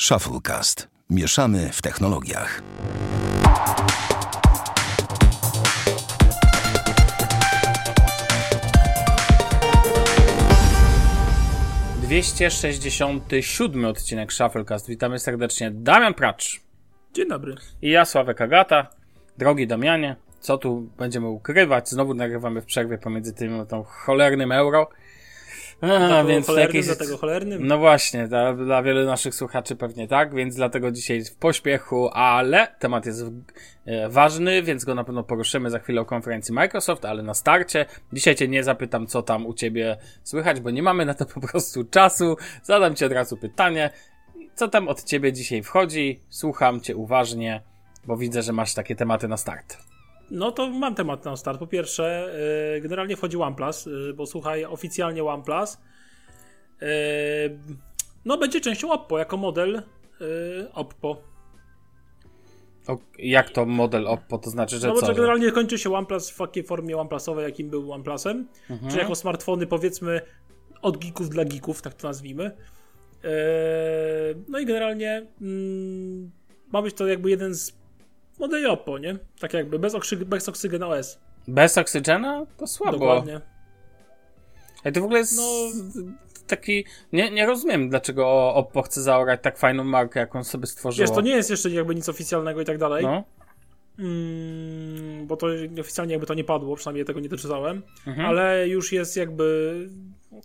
Shufflecast. Mieszamy w technologiach. Dwieście sześćdziesiąty siódmy odcinek Shufflecast. Witamy serdecznie. Damian Pracz Dzień dobry. i ja, Sławek Agata. Drogi Damianie, co tu będziemy ukrywać? Znowu nagrywamy w przerwie pomiędzy tym a tą cholernym euro. A, więc cholernym, jakieś- dlatego cholernym. No właśnie, dla, dla wielu naszych słuchaczy pewnie tak, więc dlatego dzisiaj w pośpiechu, ale temat jest e, ważny, więc go na pewno poruszymy za chwilę o konferencji Microsoft, ale na starcie. Dzisiaj cię nie zapytam, co tam u ciebie słychać, bo nie mamy na to po prostu czasu. Zadam ci od razu pytanie, co tam od ciebie dzisiaj wchodzi? Słucham cię uważnie, bo widzę, że masz takie tematy na start. No to mam temat na start. Po pierwsze, yy, generalnie wchodzi OnePlus, yy, bo słuchaj, oficjalnie OnePlus yy, no będzie częścią Oppo, jako model Oppo. O, jak to model Oppo, to znaczy, że No co? że- generalnie kończy się OnePlus w takiej formie OnePlusowej, jakim był OnePlusem, Mhm. czyli jako smartfony powiedzmy od geeków dla geeków, tak to nazwijmy. No i generalnie mm, ma być to jakby jeden z modeli Oppo, nie? Tak jakby, bez, oksyg- bez Oxygen OS. Bez oksygena? To słabo. Dokładnie. Ale to w ogóle jest No. taki. Nie, nie rozumiem, dlaczego Oppo chce zaorać tak fajną markę, jaką sobie stworzyło. Wiesz, to nie jest jeszcze jakby nic oficjalnego i tak dalej, No. mm, bo to oficjalnie jakby to nie padło, przynajmniej tego nie doczytałem, Mhm. ale już jest jakby,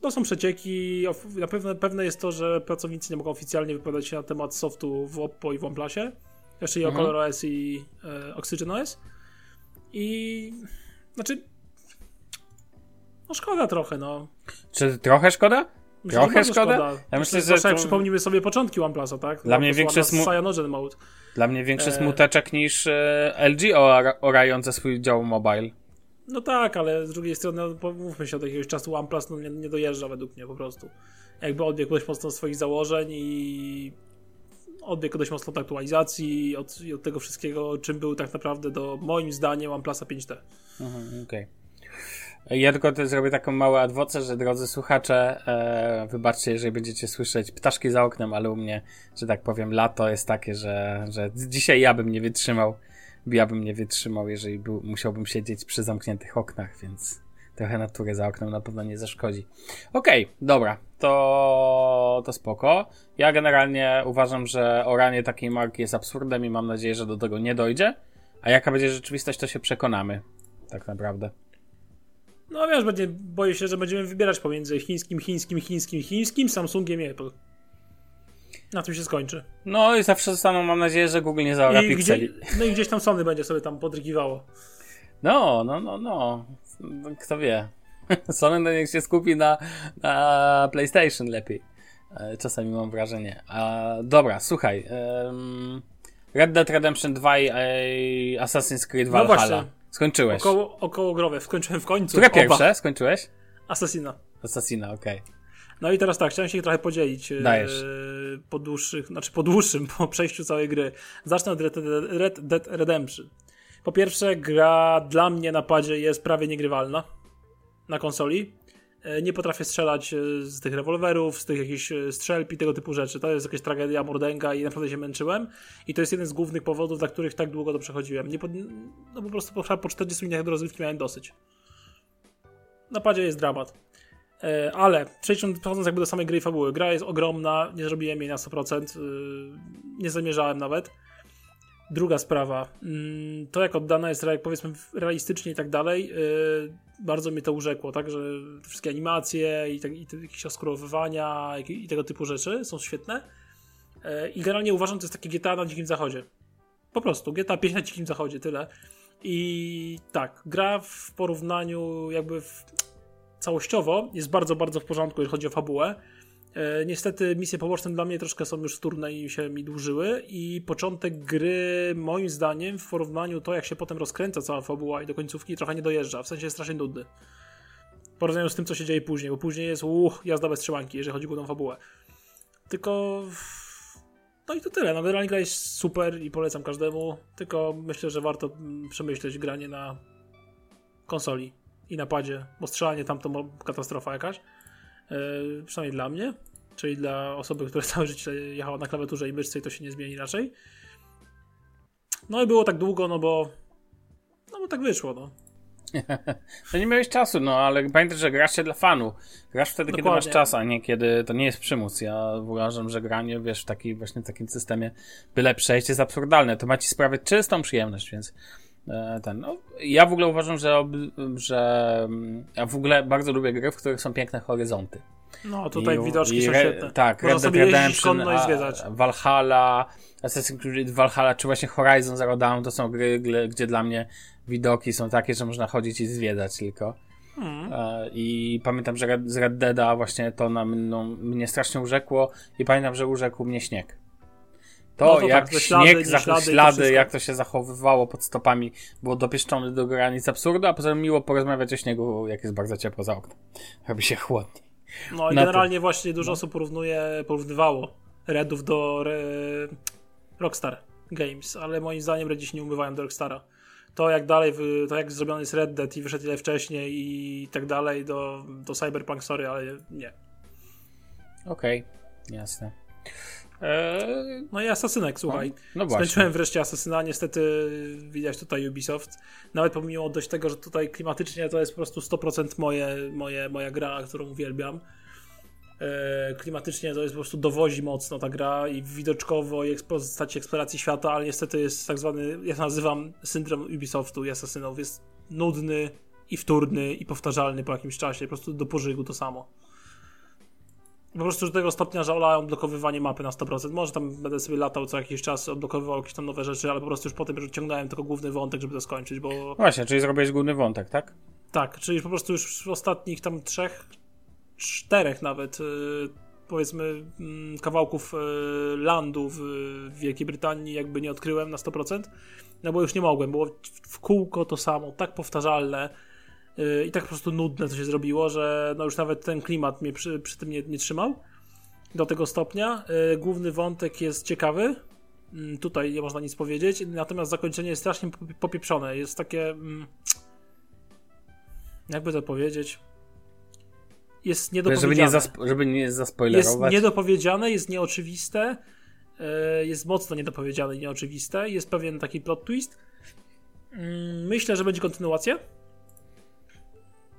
to są przecieki, na pewno pewne jest to, że pracownicy nie mogą oficjalnie wypowiadać się na temat softu w Oppo i w OnePlusie, jeszcze i o Mhm. ColorOS i e, OxygenOS i znaczy no szkoda trochę, no. Czy trochę szkoda? Myślę, Trochę że bardzo szkoda? Ja myślę, że Zwłaszcza jak to- przypomnimy sobie początki OnePlusa, tak? Dla mnie większy smu- Mode. Dla mnie większy E. smuteczek niż e, LG ora- orające swój dział mobile. No tak, ale z drugiej strony, no, pomówmy się, od jakiegoś czasu OnePlus no, nie, nie dojeżdża według mnie po prostu. Jakby odbiegł dość mocno swoich założeń i odbiegł dość mocno od aktualizacji, od, od tego wszystkiego, czym był tak naprawdę do, moim zdaniem, OnePlusa 5T. Mhm, Okej. Ja tylko zrobię taką małą adwocę, że drodzy słuchacze, e, wybaczcie, jeżeli będziecie słyszeć ptaszki za oknem, ale u mnie, że tak powiem, lato jest takie, że, że dzisiaj ja bym nie wytrzymał, ja bym nie wytrzymał, jeżeli był, musiałbym siedzieć przy zamkniętych oknach, więc trochę natury za oknem na pewno nie zaszkodzi. Okej, dobra, to, to spoko. Ja generalnie uważam, że oranie takiej marki jest absurdem i mam nadzieję, że do tego nie dojdzie. A jaka będzie rzeczywistość, to się przekonamy. Tak naprawdę. No wiesz, będzie, boję się, że będziemy wybierać pomiędzy chińskim, chińskim, chińskim, chińskim, Samsungiem i Apple. Na tym się skończy. No i zawsze zostaną, mam nadzieję, że Google nie zaora pikseli. gdzie, no i gdzieś tam Sony będzie sobie tam podrygiwało. No, no, no, no. Kto wie. Sony no niech się skupi na, na PlayStation lepiej. E, Czasami mam wrażenie. A, dobra, słuchaj. em, Red Dead Redemption 2 i e, Assassin's Creed No Valhalla. właśnie. Skończyłeś. Około, około growe, skończyłem w końcu. Które Oba. pierwsze? Skończyłeś? Assassina. Assassina, okej. No i teraz tak, chciałem się trochę podzielić e, Dajesz. po dłuższych, znaczy po dłuższym, po przejściu całej gry. Zacznę od Red, Red Dead Redemption. Po pierwsze, gra dla mnie na padzie jest prawie niegrywalna na konsoli. E, Nie potrafię strzelać e, z tych rewolwerów, z tych jakichś e, strzelb i tego typu rzeczy. To jest jakaś tragedia mordęga i naprawdę się męczyłem. I to jest jeden z głównych powodów, dla których tak długo to przechodziłem. Nie pod... No po prostu po, po 40 minutach do rozgrywki miałem dosyć. Na padzie jest dramat. Ale przechodząc jakby do samej gry i fabuły. Gra jest ogromna, nie zrobiłem jej na 100%, yy, nie zamierzałem nawet. Druga sprawa, mm, to jak oddana jest powiedzmy realistycznie i tak dalej, yy, bardzo mnie to urzekło, tak, że wszystkie animacje i, tak, i jakieś oskurowywania i, tego typu rzeczy są świetne. Yy, I generalnie uważam, że to jest takie GTA na Dzikim Zachodzie. Po prostu, GTA 5 na Dzikim Zachodzie, tyle. I tak, gra w porównaniu jakby w, całościowo jest bardzo, bardzo w porządku, jeżeli chodzi o fabułę. E, niestety misje poboczne dla mnie troszkę są już wtórne i się mi dłużyły i początek gry moim zdaniem w porównaniu to jak się potem rozkręca cała fabuła i do końcówki trochę nie dojeżdża, w sensie jest strasznie nudny. W porównaniu z tym co się dzieje później, bo później jest uch, jazda bez trzymanki, jeżeli chodzi o tą fabułę. Tylko no i to tyle. No, generalnie gra jest super i polecam każdemu. Tylko myślę, że warto mm, przemyśleć granie na konsoli i na padzie, bo strzelanie tam to katastrofa jakaś. Yy, przynajmniej dla mnie. czyli dla osoby, która całe życie jechała na klawiaturze i myszce i to się nie zmieni raczej. No i było tak długo, no bo no bo tak wyszło, no. to nie miałeś czasu, no ale pamiętaj, że grasz się dla fanu. Grasz wtedy, Dokładnie. kiedy masz czas, a nie kiedy to nie jest przymus. Ja uważam, że granie, wiesz, w taki, właśnie w takim systemie byle przejście jest absurdalne. To ma ci sprawiać czystą przyjemność, więc e, ten, no, ja w ogóle uważam, że, że mm, ja w ogóle bardzo lubię gry, w których są piękne horyzonty. No, tutaj I, widoczki i są świetne. Tak, Można Red Dead Redemption, i zwiedzać. Valhalla, Assassin's Creed Valhalla, czy właśnie Horizon Zero Dawn, to są gry, gdzie dla mnie widoki są takie, że można chodzić i zwiedzać tylko. Hmm. E, I pamiętam, że z Red Deada właśnie to na no, mnie strasznie urzekło i pamiętam, że urzekł mnie śnieg. To, no to jak tak, śnieg, ślady, ślady, ślady jak to się zachowywało pod stopami, było dopieszczone do granic absurdu, a potem miło porozmawiać o śniegu, jak jest bardzo ciepło za oknem. Robi się chłodniej. No i generalnie to. właśnie dużo no. osób porównuje, porównywało Redów do Re... Rockstar Games, ale moim zdaniem Redzi się nie umywają do Rockstara to jak dalej, to jak zrobiony jest Red Dead i wyszedł ile wcześniej i tak dalej do, do Cyberpunk, sorry, ale nie. Okej, okay, jasne. Eee... No i Asasynek, słuchaj. No, no Skończyłem wreszcie Asasyna, niestety widać tutaj Ubisoft. Nawet pomimo dość tego, że tutaj klimatycznie to jest po prostu 100% moje, moje, moja gra, którą uwielbiam. E, klimatycznie to jest po prostu dowozi mocno ta gra i widoczkowo i w postaci eksploracji świata, ale niestety jest tak zwany, ja to nazywam syndrom Ubisoftu i Asasynów, jest nudny i wtórny i powtarzalny po jakimś czasie, po prostu do pożygu to samo. Po prostu do tego stopnia, że olałem odblokowywanie mapy na 100%. Może tam będę sobie latał co jakiś czas, odblokowywał jakieś tam nowe rzeczy, ale po prostu już potem już ciągnąłem tylko główny wątek, żeby to skończyć, bo... Właśnie, czyli zrobiłeś główny wątek, tak? Tak, czyli po prostu już w ostatnich tam trzech, czterech nawet y, powiedzmy mm, kawałków y, landu w Wielkiej Brytanii jakby nie odkryłem na 100%, no bo już nie mogłem, było w kółko to samo, tak powtarzalne i tak po prostu nudne to się zrobiło, że no już nawet ten klimat mnie przy, przy tym nie, nie trzymał do tego stopnia. Główny wątek jest ciekawy, mm, tutaj nie można nic powiedzieć, natomiast zakończenie jest strasznie popieprzone, jest takie mm, jakby to powiedzieć jest niedopowiedziane. Żeby nie, zaspo- żeby nie zaspoilerować. Jest niedopowiedziane, jest nieoczywiste, e, jest mocno niedopowiedziane i nieoczywiste, jest pewien taki plot twist. Mm, myślę, że będzie kontynuacja.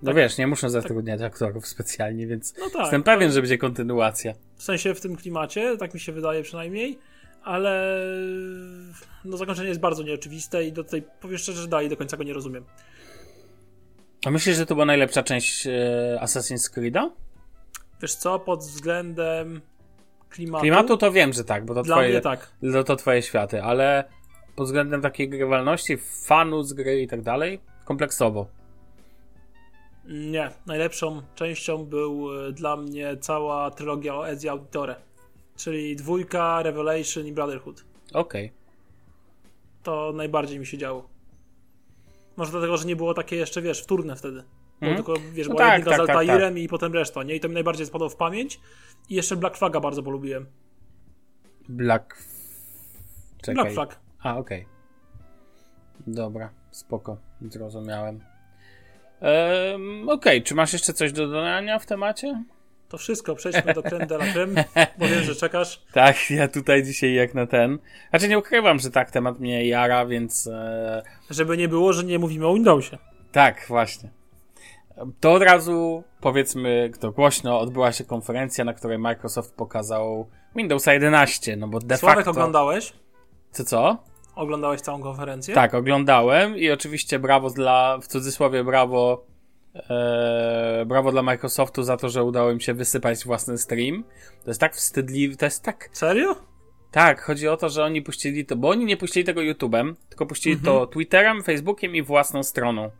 No tak, wiesz, nie muszę zatrudniać tak. aktorów specjalnie, więc no tak, jestem pewien, tak. że będzie kontynuacja. W sensie w tym klimacie, tak mi się wydaje przynajmniej, ale no zakończenie jest bardzo nieoczywiste i do tej, powiem szczerze, że dalej do końca go nie rozumiem. A myślisz, że to była najlepsza część e, Assassin's Creed'a? Wiesz co, pod względem klimatu... Klimatu to wiem, że tak, bo to, Dla twoje, tak. to, to twoje światy, ale pod względem takiej grywalności, fanu z gry i tak dalej, kompleksowo. Nie, najlepszą częścią był e, dla mnie cała trylogia o Ezio Auditore, czyli dwójka, Revelation i Brotherhood. Okej. Okay. To najbardziej mi się działo. Może dlatego, że nie było takie jeszcze, wiesz, wtórne wtedy. Mm. tylko, wiesz, no była tak, tak, z tak, Altairem tak, i potem reszta, nie? I to mi najbardziej spadło w pamięć. I jeszcze Black Flaga bardzo polubiłem. Black... Czekaj. Black Flag. A, okej. Okay. Dobra, spoko. Zrozumiałem. Ehm, okej, okay. czy masz jeszcze coś do dodania w temacie? To wszystko, przejdźmy do Creme de la Creme, bo wiem, że czekasz. Tak, ja tutaj dzisiaj jak na ten. Znaczy nie ukrywam, że tak, temat mnie jara, więc... E... Żeby nie było, że nie mówimy o Windowsie. Tak, właśnie. To od razu powiedzmy to głośno, odbyła się konferencja, na której Microsoft pokazał Windows 11, no bo de Sławek facto... oglądałeś? Co, co? Oglądałeś całą konferencję? Tak, oglądałem i oczywiście brawo dla, w cudzysłowie brawo Eee, brawo dla Microsoftu za to, że udało im się wysypać własny stream. To jest tak wstydliwe, to jest tak... Serio? Tak, chodzi o to, że oni puścili to, bo oni nie puścili tego YouTube'em, tylko puścili mhm. to Twitterem, Facebookiem i własną stroną.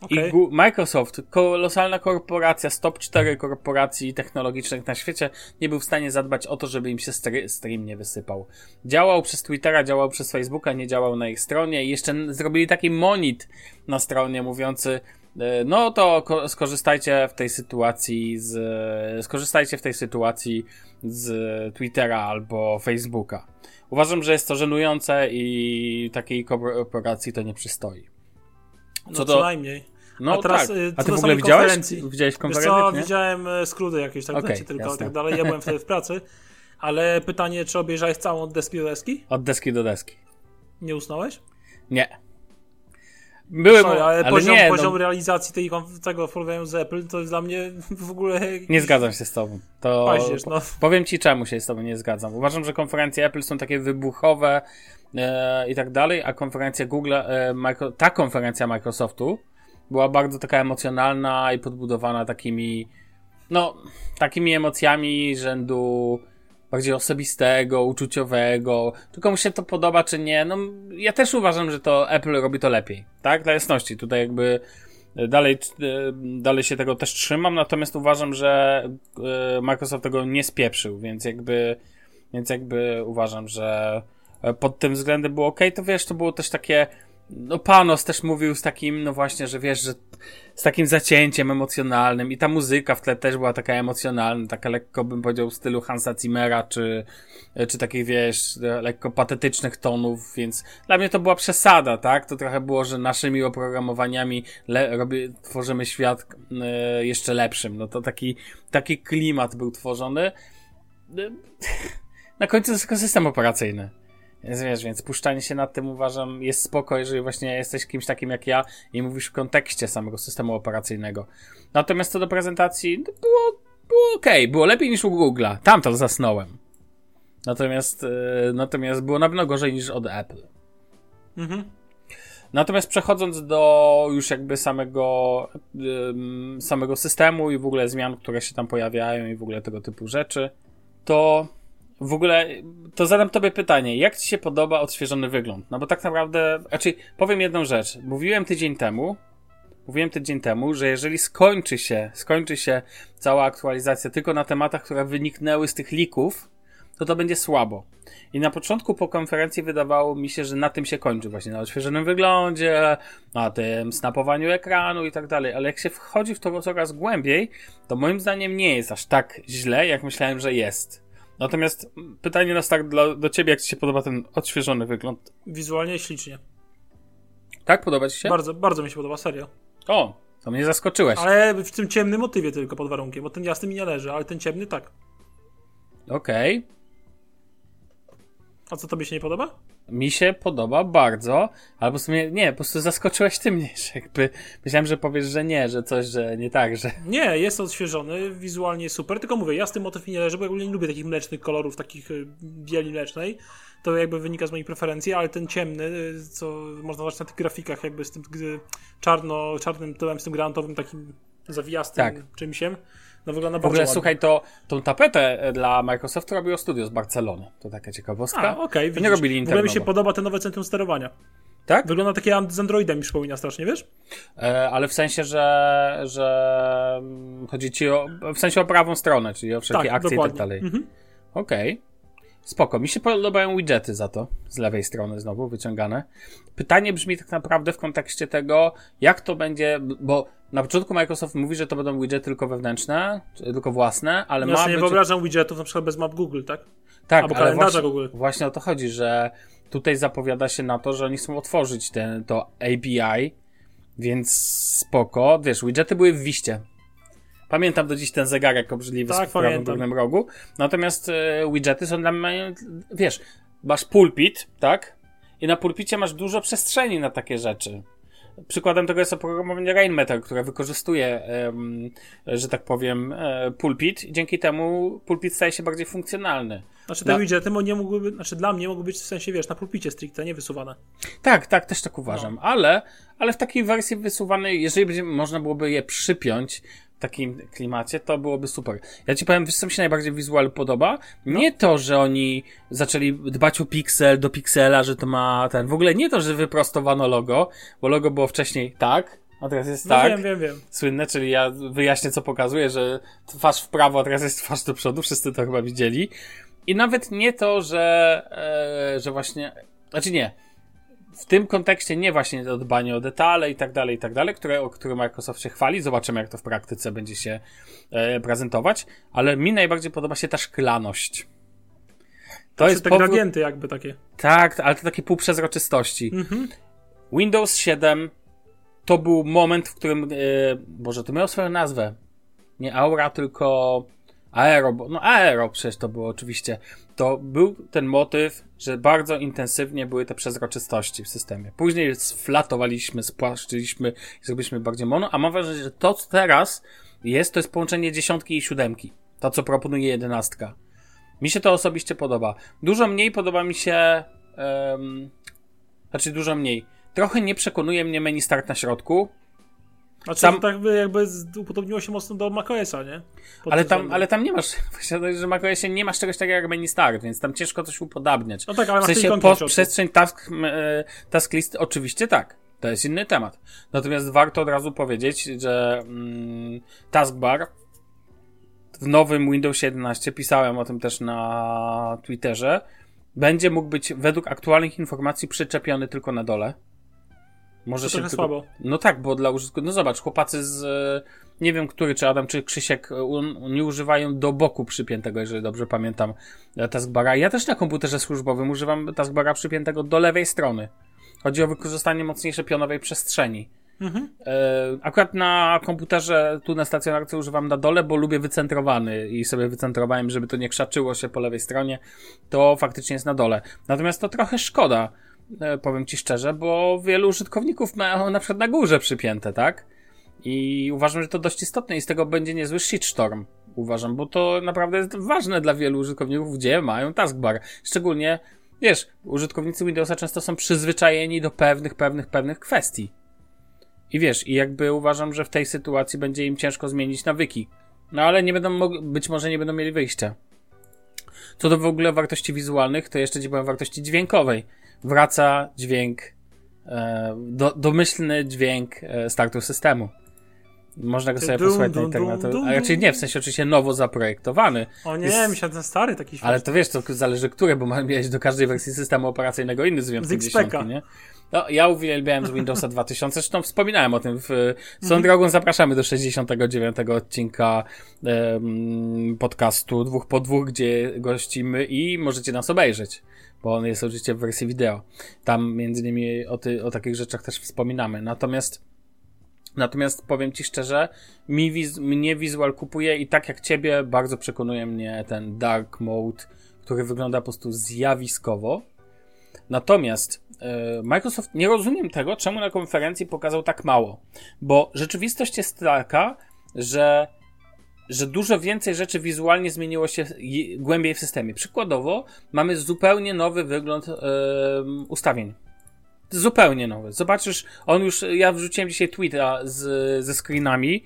Okay. I Microsoft, kolosalna korporacja, z top 4 korporacji technologicznych na świecie, nie był w stanie zadbać o to, żeby im się stream nie wysypał. Działał przez Twittera, działał przez Facebooka, nie działał na ich stronie i jeszcze zrobili taki monit na stronie mówiący, E, no to skorzystajcie w tej sytuacji z, skorzystajcie w tej sytuacji z Twittera albo Facebooka. Uważam, że jest to żenujące i takiej korporacji to nie przystoi. Co no, do, co najmniej. No A teraz, tak. y, A co ty w ogóle widziałeś? Widziałeś Wiesz konferencję? co, nie? widziałem e, skróty jakieś tak, Okej, okay, tylko jasne. tak dalej. Ja byłem wtedy w pracy. Ale pytanie, czy obejrzałeś całą od deski do deski? Od deski do deski. Nie usnąłeś? Nie. Były, Sorry, ale, ale poziom, nie, poziom no, realizacji tej, tego w porównaniu z Apple to jest dla mnie w ogóle... nie zgadzam się z tobą. To Paździerz, no. powiem ci czemu się z tobą nie zgadzam. Uważam, że konferencje Apple są takie wybuchowe e, i tak dalej, a konferencja Google, e, Micro, ta konferencja Microsoftu była bardzo taka emocjonalna i podbudowana takimi, no, takimi emocjami rzędu bardziej osobistego, uczuciowego. Tylko mu się to podoba, czy nie. No, ja też uważam, że to Apple robi to lepiej. Tak? Dla jasności. Tutaj jakby e, dalej, e, dalej się tego też trzymam, natomiast uważam, że e, Microsoft tego nie spieprzył, więc jakby, więc jakby uważam, że pod tym względem było ok. To wiesz, to było też takie. No, Panos też mówił z takim, no właśnie, że wiesz, że z takim zacięciem emocjonalnym i ta muzyka w tle też była taka emocjonalna, taka lekko bym powiedział w stylu Hansa Zimmera, czy, czy takich wiesz, lekko patetycznych tonów, więc dla mnie to była przesada, tak? To trochę było, że naszymi oprogramowaniami le- tworzymy świat e, jeszcze lepszym. No to taki, taki klimat był tworzony. E, Na końcu to tylko system operacyjny. Więc wiesz, więc puszczanie się nad tym uważam jest spoko, jeżeli właśnie jesteś kimś takim jak ja i mówisz w kontekście samego systemu operacyjnego. Natomiast co do prezentacji, było, było ok, było lepiej niż u Google'a. Tam to zasnąłem. Natomiast, yy, natomiast było na pewno gorzej niż od Apple. Mhm. Natomiast przechodząc do już jakby samego, ym, samego systemu i w ogóle zmian, które się tam pojawiają i w ogóle tego typu rzeczy, to w ogóle to zadam tobie pytanie, jak ci się podoba odświeżony wygląd? No bo tak naprawdę, znaczy powiem jedną rzecz. Mówiłem tydzień temu, mówiłem tydzień temu, że jeżeli skończy się, skończy się cała aktualizacja tylko na tematach, które wyniknęły z tych lików, to to będzie słabo. I na początku po konferencji wydawało mi się, że na tym się kończy, właśnie na odświeżonym wyglądzie, na tym snapowaniu ekranu i tak dalej, ale jak się wchodzi w to coraz głębiej, to moim zdaniem nie jest aż tak źle, jak myślałem, że jest. Natomiast pytanie na start dla, do ciebie, jak ci się podoba ten odświeżony wygląd? Wizualnie ślicznie. Tak? Podoba ci się? Bardzo, bardzo mi się podoba, serio. O, to mnie zaskoczyłeś. Ale w tym ciemnym motywie tylko pod warunkiem, bo ten jasny mi nie leży, ale ten ciemny tak. Okej. A co tobie się nie podoba? Mi się podoba bardzo, ale po prostu mnie, nie, po prostu zaskoczyłeś ty mnie, że jakby myślałem, że powiesz, że nie, że coś, że nie tak, że... Nie, jest odświeżony, wizualnie super, tylko mówię, jasny motyw mi nie leży, bo ja ogólnie nie lubię takich mlecznych kolorów, takich y, bieli mlecznej. To jakby wynika z moich preferencji, ale ten ciemny, y, co można zobaczyć na tych grafikach, jakby z tym czarno, czarnym tyłem, z tym granatowym takim zawijastym Tak. czymsiem, no wygląda W ogóle, słuchaj, to tą tapetę e, dla Microsoftu robiło studio z Barcelony. To taka ciekawostka. A, okej, To nie robili W ogóle mi się podoba ten nowe centrum sterowania. Tak? Wygląda takie z Androidem mi przypomina strasznie, wiesz? E, ale w sensie, że, że mm, chodzi ci o, w sensie o prawą stronę, czyli o wszelkie Tak, akcje i tak dokładnie. dalej. Mhm. Okej. Spoko. Mi się podobają widgety za to. Z lewej strony znowu wyciągane. Pytanie brzmi tak naprawdę w kontekście tego, jak to będzie, bo na początku Microsoft mówi, że to będą widgety tylko wewnętrzne, tylko własne, ale Ja ma sobie nie być... wyobrażam widgetów na przykład bez map Google, tak? Tak, albo ale kalendarza właśnie, Google. Właśnie o to chodzi, że tutaj zapowiada się na to, że oni chcą otworzyć ten, to API, więc spoko. Wiesz, widgety były w wiście. Pamiętam do dziś ten zegarek obrzydliwy Tak, w prawym pamiętam. górnym rogu. Natomiast e, widgety są dla mnie, wiesz, masz pulpit, tak? I na pulpicie masz dużo przestrzeni na takie rzeczy. Przykładem tego jest oprogramowanie Rainmeter, które wykorzystuje, em, że tak powiem, e, pulpit i dzięki temu pulpit staje się bardziej funkcjonalny. Znaczy te No. widgety nie mogłyby, znaczy dla mnie mogły być w sensie, wiesz, na pulpicie stricte, nie wysuwane. Tak, tak, też tak uważam. No. Ale, ale w takiej wersji wysuwanej, jeżeli będzie, można byłoby je przypiąć takim klimacie, to byłoby super. Ja ci powiem, wiesz, co mi się najbardziej wizual podoba? No. Nie to, że oni zaczęli dbać o piksel do piksela, że to ma ten, w ogóle nie to, że wyprostowano logo, bo logo było wcześniej tak, a teraz jest No tak. wiem, wiem, wiem. Słynne, czyli ja wyjaśnię, co pokazuje, że twarz w prawo, a teraz jest twarz do przodu, wszyscy to chyba widzieli. I nawet nie to, że, e, że właśnie, znaczy nie, w tym kontekście nie właśnie to dbanie o detale i tak dalej, i tak dalej, które, o które Microsoft się chwali, zobaczymy jak to w praktyce będzie się e, prezentować, ale mi najbardziej podoba się ta szklaność. To Czy jest te powód, gradienty jakby takie. tak, ale to takie półprzezroczystości. Mhm. Windows 7 to był moment, w którym, yy, Boże, to miało swoją nazwę. Nie Aura, tylko Aero, bo, no Aero przecież to było oczywiście. To był ten motyw, że bardzo intensywnie były te przezroczystości w systemie. Później sflatowaliśmy, spłaszczyliśmy i zrobiliśmy bardziej mono, a mam wrażenie, że to, co teraz jest, to jest połączenie dziesiątki i siódemki. To, co proponuje jedenastka. Mi się to osobiście podoba. Dużo mniej podoba mi się. Um, znaczy, dużo mniej. Trochę nie przekonuje mnie menu start na środku. Znaczy, to tak by jakby upodobniło się mocno do macOSa, nie? ale tam, ale tam nie masz, że macOSie nie masz czegoś takiego jak menu start, więc tam ciężko coś upodabniać. No tak, ale w sensie post przestrzeń task, e, task list oczywiście tak. To jest inny temat. Natomiast warto od razu powiedzieć, że mm, taskbar w nowym Windows 11, pisałem o tym też na Twitterze, będzie mógł być według aktualnych informacji przyczepiony tylko na dole. Może to się tylko... słabo. No tak, bo dla użytkowników. No zobacz, chłopacy z. Nie wiem, który, czy Adam, czy Krzysiek nie używają do boku przypiętego, jeżeli dobrze pamiętam, taskbara. Ja też na komputerze służbowym używam taskbara przypiętego do lewej strony. Chodzi o wykorzystanie mocniejszej pionowej przestrzeni. Mhm. E, akurat na komputerze tu na stacjonarce używam na dole, bo lubię wycentrowany i sobie wycentrowałem, żeby to nie krzaczyło się po lewej stronie. To faktycznie jest na dole. Natomiast to trochę szkoda, e, powiem ci szczerze, bo wielu użytkowników ma na przykład na górze przypięte, tak? I uważam, że to dość istotne i z tego będzie niezły shitstorm. Uważam, bo to naprawdę jest ważne dla wielu użytkowników, gdzie mają taskbar. Szczególnie, wiesz, użytkownicy Windowsa często są przyzwyczajeni do pewnych, pewnych, pewnych kwestii i wiesz, i jakby uważam, że w tej sytuacji będzie im ciężko zmienić nawyki. No ale nie będą mogli, być może nie będą mieli wyjścia. Co do w ogóle wartości wizualnych, to jeszcze ci powiem wartości dźwiękowej. Wraca dźwięk, e, do, domyślny dźwięk e, startu systemu. Można go sobie posłuchać na internecie. A raczej nie, w sensie oczywiście nowo zaprojektowany. O nie, jest... myślałem, ten stary taki Ale to wiesz, to zależy który, bo miałeś do każdej wersji systemu operacyjnego inny z wyjątkiem dziesiątki, nie? No, ja uwielbiałem z Windowsa 2000, zresztą wspominałem o tym. W, mhm. drogą zapraszamy do 69 odcinka um, podcastu Dwóch po Dwóch, gdzie gościmy i możecie nas obejrzeć, bo on jest oczywiście w wersji wideo. Tam między innymi o, ty, o takich rzeczach też wspominamy. Natomiast Natomiast powiem ci szczerze, mi wiz, mnie wizual kupuje i tak jak ciebie, bardzo przekonuje mnie ten dark mode, który wygląda po prostu zjawiskowo. Natomiast e, Microsoft, nie rozumiem tego, czemu na konferencji pokazał tak mało. Bo rzeczywistość jest taka, że, że dużo więcej rzeczy wizualnie zmieniło się głębiej w systemie. Przykładowo, mamy zupełnie nowy wygląd yy, ustawień. Zupełnie nowy. Zobaczysz, on już, ja wrzuciłem dzisiaj tweeta z, ze screenami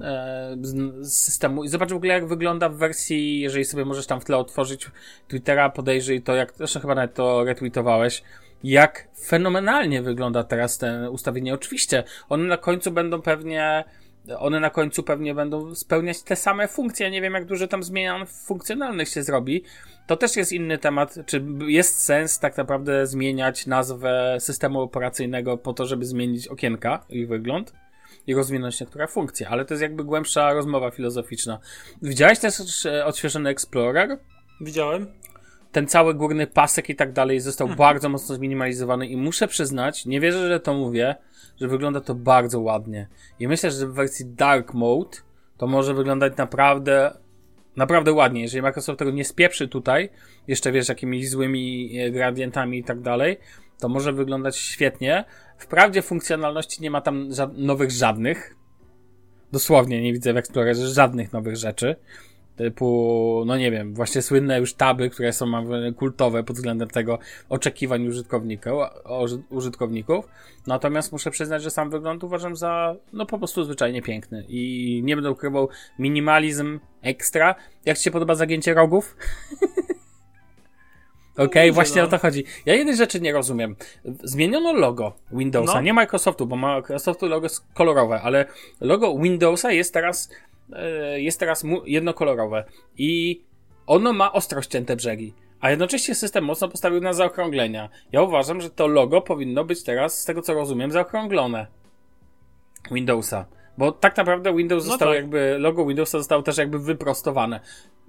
e, z, z, systemu i zobacz w ogóle jak wygląda w wersji, jeżeli sobie możesz tam w tle otworzyć Twittera, podejrzyj to, jak, zresztą chyba nawet to retweetowałeś, jak fenomenalnie wygląda teraz ten ustawienie. Oczywiście, one na końcu będą pewnie one na końcu pewnie będą spełniać te same funkcje. Ja nie wiem, jak dużo tam zmian funkcjonalnych się zrobi. To też jest inny temat. Czy jest sens tak naprawdę zmieniać nazwę systemu operacyjnego po to, żeby zmienić okienka, ich wygląd? i rozwinąć niektóre funkcje, ale to jest jakby głębsza rozmowa filozoficzna. Widziałeś też e, odświeżony Explorer? Widziałem ten cały górny pasek i tak dalej został mhm. bardzo mocno zminimalizowany i muszę przyznać, nie wierzę, że to mówię, że wygląda to bardzo ładnie. I myślę, że w wersji Dark Mode to może wyglądać naprawdę naprawdę ładnie. Jeżeli Microsoft tego nie spieprzy tutaj, jeszcze wiesz, jakimiś złymi e, gradientami i tak dalej, to może wyglądać świetnie. Wprawdzie funkcjonalności nie ma tam ża nowych żadnych. Dosłownie nie widzę w Explorerze żadnych nowych rzeczy typu, no nie wiem, właśnie słynne już taby, które są kultowe pod względem tego oczekiwań użytkownika, użytkowników. Natomiast muszę przyznać, że sam wygląd uważam za, no po prostu zwyczajnie piękny i nie będę ukrywał minimalizm ekstra. Jak ci się podoba zagięcie rogów? Okej, okay, właśnie no. o to chodzi. Ja jednej rzeczy nie rozumiem. Zmieniono logo Windowsa, no. nie Microsoftu, bo Microsoftu logo jest kolorowe, ale logo Windowsa jest teraz jest teraz jednokolorowe i ono ma ostro ścięte brzegi. A jednocześnie system mocno postawił na zaokrąglenia. Ja uważam, że to logo powinno być teraz, z tego co rozumiem, zaokrąglone. Windowsa. Bo tak naprawdę Windows no został tak. jakby, logo Windowsa zostało też jakby wyprostowane.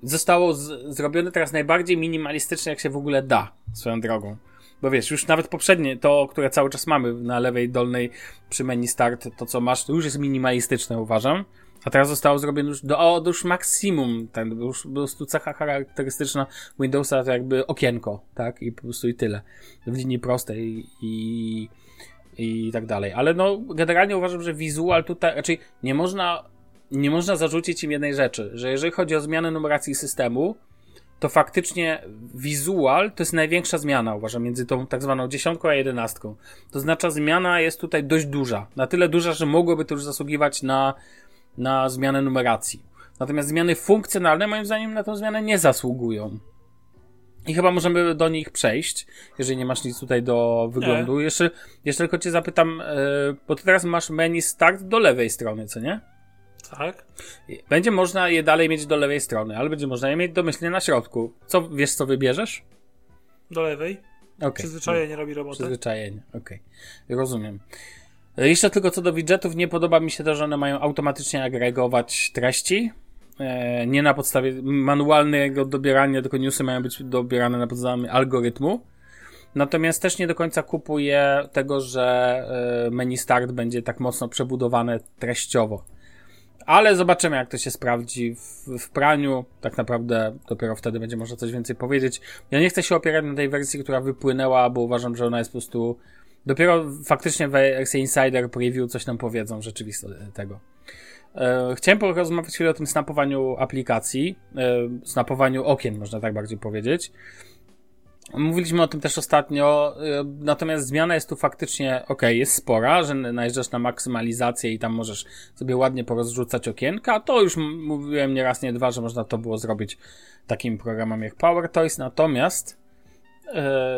Zostało z, zrobione teraz najbardziej minimalistycznie, jak się w ogóle da, swoją drogą. Bo wiesz, już nawet poprzednie, to, które cały czas mamy na lewej dolnej przy menu start, to co masz, to już jest minimalistyczne, uważam. A teraz zostało zrobione już do, o, już maksimum, tak, już po prostu cecha charakterystyczna Windowsa to jakby okienko, tak, i po prostu i tyle. W linii prostej i, i tak dalej. Ale no, generalnie uważam, że wizual tutaj, raczej nie można, nie można zarzucić im jednej rzeczy, że jeżeli chodzi o zmianę numeracji systemu, to faktycznie wizual to jest największa zmiana, uważam, między tą tak zwaną dziesiątką a jedenastką. To znaczy zmiana jest tutaj dość duża. Na tyle duża, że mogłoby to już zasługiwać na, na zmianę numeracji. Natomiast zmiany funkcjonalne moim zdaniem na tą zmianę nie zasługują. I chyba możemy do nich przejść, jeżeli nie masz nic tutaj do wyglądu. Jeszcze, jeszcze tylko cię zapytam, yy, bo ty teraz masz menu start do lewej strony, co nie? Tak. Będzie można je dalej mieć do lewej strony, ale będzie można je mieć domyślnie na środku. Co, wiesz co wybierzesz? Do lewej. Okay. Przyzwyczajenie robi robotę. Przyzwyczajenie, okej. Okay. Rozumiem. E, jeszcze tylko co do widgetów, nie podoba mi się to, że one mają automatycznie agregować treści. E, nie na podstawie manualnego dobierania, tylko newsy mają być dobierane na podstawie algorytmu. Natomiast też nie do końca kupuję tego, że e, menu start będzie tak mocno przebudowane treściowo. Ale zobaczymy, jak to się sprawdzi w, w, praniu. Tak naprawdę dopiero wtedy będzie można coś więcej powiedzieć. Ja nie chcę się opierać na tej wersji, która wypłynęła, bo uważam, że ona jest po prostu. Dopiero faktycznie w wersji Insider Preview coś nam powiedzą rzeczywisto tego. E, chciałem porozmawiać chwilę o tym snapowaniu aplikacji, e, snapowaniu okien, można tak bardziej powiedzieć. Mówiliśmy o tym też ostatnio, y, natomiast zmiana jest tu faktycznie, ok, jest spora, że najeżdżasz na maksymalizację i tam możesz sobie ładnie porozrzucać okienka. To już mówiłem nie raz, nie dwa, że można to było zrobić takim programem jak PowerToys, natomiast e,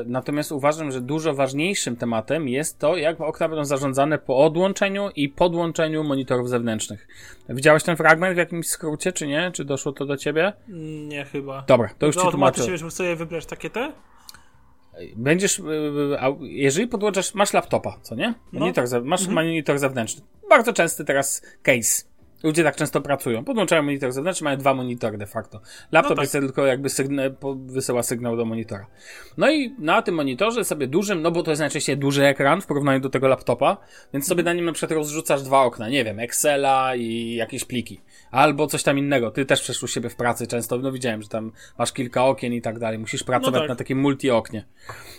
natomiast uważam, że dużo ważniejszym tematem jest to, jak okna będą zarządzane po odłączeniu i podłączeniu monitorów zewnętrznych. Widziałeś ten fragment w jakimś skrócie, czy nie? Czy doszło to do ciebie? Nie, chyba. Dobra, to już no, ci tłumaczę. Czy wiesz, sobie wybrać takie te? Będziesz, y, y, jeżeli podłączasz, masz laptopa, co nie? No. Monitor, no. masz mhm. monitor zewnętrzny. Bardzo częsty teraz case. Ludzie tak często pracują. Podłączają monitor zewnętrzny, mają dwa monitory de facto. Laptop no tak. jest tylko jakby sygnał, wysyła sygnał do monitora. No i na tym monitorze sobie dużym, no bo to jest najczęściej duży ekran w porównaniu do tego laptopa, więc sobie na nim na przykład rozrzucasz dwa okna, nie wiem, Excela i jakieś pliki. Albo coś tam innego. Ty też przeszł siebie w pracy często, no widziałem, że tam masz kilka okien i tak dalej. Musisz pracować no tak. na takim multi-oknie.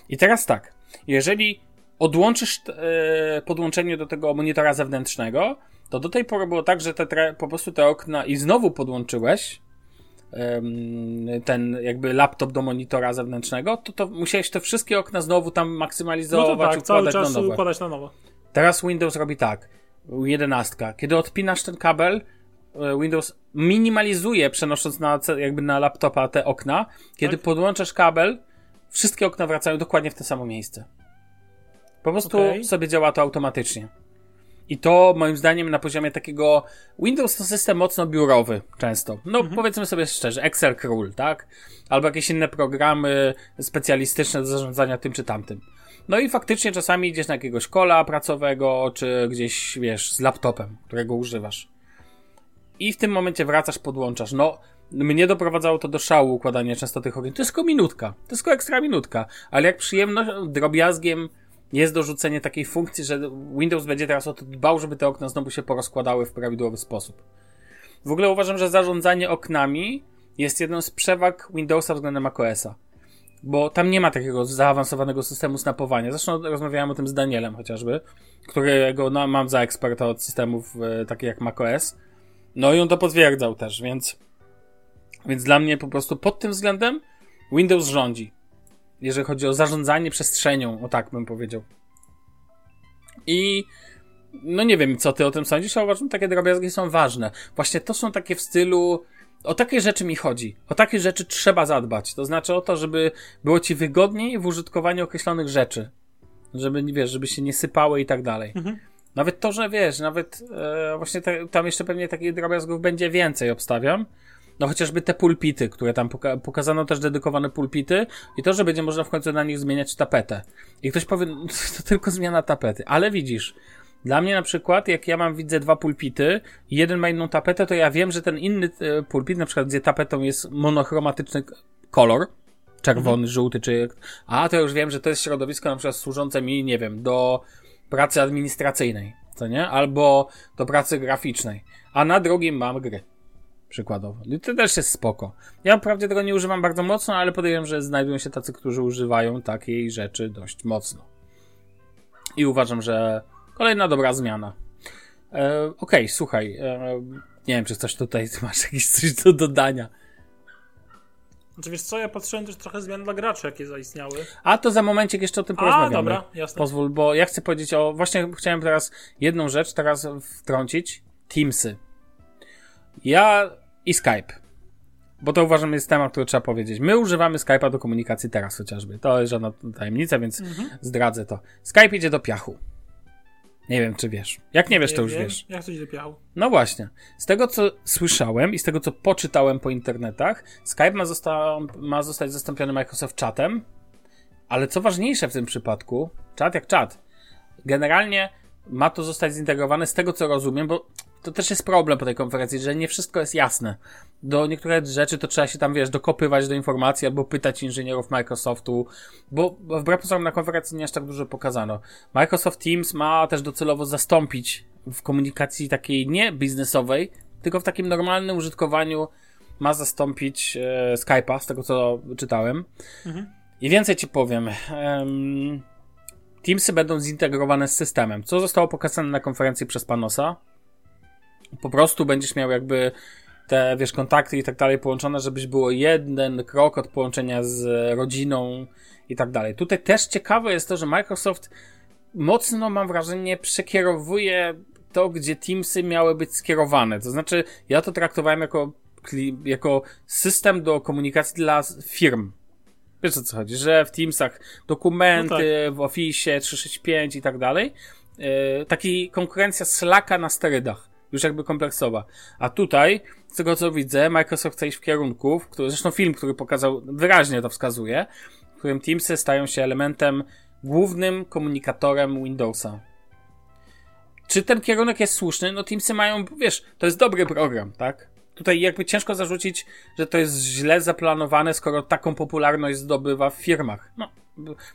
I teraz tak, jeżeli odłączysz e, podłączenie do tego monitora zewnętrznego, to do tej pory było tak, że te, po prostu te okna i znowu podłączyłeś ten jakby laptop do monitora zewnętrznego, to, to musiałeś te wszystkie okna znowu tam maksymalizować, no to tak, cały czas na nowo. układać na nowo. Teraz Windows robi tak, 11. Kiedy odpinasz ten kabel, e, Windows minimalizuje, przenosząc na, jakby na laptopa te okna. Kiedy tak? podłączasz kabel, wszystkie okna wracają dokładnie w to samo miejsce. Po prostu okay. sobie działa to automatycznie. I to moim zdaniem na poziomie takiego Windows to system mocno biurowy często. No mhm. powiedzmy sobie szczerze, Excel Król, tak? Albo jakieś inne programy specjalistyczne do zarządzania tym czy tamtym. No i faktycznie czasami idziesz na jakiegoś kola pracowego, czy gdzieś, wiesz, z laptopem, którego używasz. I w tym momencie wracasz, podłączasz. No, mnie doprowadzało to do szału układania często tych okien. To jest tylko minutka. To jest tylko ekstra minutka. Ale jak przyjemność, drobiazgiem jest dorzucenie takiej funkcji, że Windows będzie teraz o to dbał, żeby te okna znowu się porozkładały w prawidłowy sposób. W ogóle uważam, że zarządzanie oknami jest jedną z przewag Windowsa względem macOSa. Bo tam nie ma takiego zaawansowanego systemu snapowania. Zresztą rozmawiałem o tym z Danielem chociażby, którego no, mam za eksperta od systemów e, takich jak macOS. No i on to potwierdzał też, więc, więc dla mnie po prostu pod tym względem Windows rządzi jeżeli chodzi o zarządzanie przestrzenią, o tak bym powiedział. I no nie wiem, co ty o tym sądzisz, ale uważam, że takie drobiazgi są ważne. Właśnie to są takie w stylu o takie rzeczy mi chodzi. O takie rzeczy trzeba zadbać. To znaczy o to, żeby było ci wygodniej w użytkowaniu określonych rzeczy. Żeby, wiesz, żeby się nie sypały i tak dalej. Mhm. Nawet to, że wiesz, nawet e, właśnie te, tam jeszcze pewnie takich drobiazgów będzie więcej, obstawiam. No chociażby te pulpity, które tam poka pokazano też dedykowane pulpity i to, że będzie można w końcu na nich zmieniać tapetę. I ktoś powie, no, to tylko zmiana tapety. Ale widzisz, dla mnie na przykład, jak ja mam, widzę dwa pulpity i jeden ma inną tapetę, to ja wiem, że ten inny e, pulpit, na przykład gdzie tapetą jest monochromatyczny kolor, czerwony, mhm. żółty, czy... A, to już wiem, że to jest środowisko na przykład służące mi, nie wiem, do pracy administracyjnej, co nie? Albo do pracy graficznej. A na drugim mam gry. Przykładowo. I to też jest spoko. Ja wprawdzie tego nie używam bardzo mocno, ale podejrzewam, że znajdują się tacy, którzy używają takiej rzeczy dość mocno. I uważam, że kolejna dobra zmiana. E, Okej, okay, słuchaj. E, nie wiem, czy coś tutaj masz jakieś coś do dodania. Znaczy wiesz co, ja patrzyłem też trochę zmian dla graczy, jakie zaistniały. A to za momencik jeszcze o tym porozmawiamy. A, dobra, jasne. Pozwól, bo ja chcę powiedzieć o... Właśnie chciałem teraz jedną rzecz teraz wtrącić. Teamsy. Ja i Skype. Bo to uważam jest temat, który trzeba powiedzieć. My używamy Skype'a do komunikacji teraz chociażby. To jest żadna tajemnica, więc mhm. zdradzę to. Skype idzie do piachu. Nie wiem, czy wiesz. Jak nie wiesz, nie to już wiem. wiesz. Jak idzie do piachu? No właśnie. Z tego, co słyszałem i z tego, co poczytałem po internetach, Skype ma, zosta ma zostać zastąpiony Microsoft Chatem, ale co ważniejsze w tym przypadku, czat jak czat, generalnie ma to zostać zintegrowane z tego, co rozumiem, bo to też jest problem po tej konferencji, że nie wszystko jest jasne. Do niektórych rzeczy to trzeba się tam, wiesz, dokopywać do informacji albo pytać inżynierów Microsoftu, bo, wbrew pozorom na konferencji nie aż tak dużo pokazano. Microsoft Teams ma też docelowo zastąpić w komunikacji takiej nie biznesowej, tylko w takim normalnym użytkowaniu ma zastąpić e, Skype'a, z tego co czytałem. Mhm. I więcej ci powiem. Um, Teamsy będą zintegrowane z systemem, co zostało pokazane na konferencji przez Panosa po prostu będziesz miał jakby te, wiesz, kontakty i tak dalej połączone, żebyś było jeden krok od połączenia z rodziną i tak dalej. Tutaj też ciekawe jest to, że Microsoft mocno, mam wrażenie, przekierowuje to, gdzie Teamsy miały być skierowane. To znaczy, ja to traktowałem jako, jako system do komunikacji dla firm. Wiesz o co chodzi? Że w Teamsach dokumenty, no tak. w Office 365 i tak dalej. Yy, taki konkurencja Slacka na sterydach już jakby kompleksowa. A tutaj, z tego co widzę, Microsoft chce iść w kierunku, który, zresztą film, który pokazał, wyraźnie to wskazuje, w którym Teamsy stają się elementem, głównym komunikatorem Windowsa. Czy ten kierunek jest słuszny? No Teamsy mają, wiesz, to jest dobry program, tak? Tutaj jakby ciężko zarzucić, że to jest źle zaplanowane, skoro taką popularność zdobywa w firmach. No,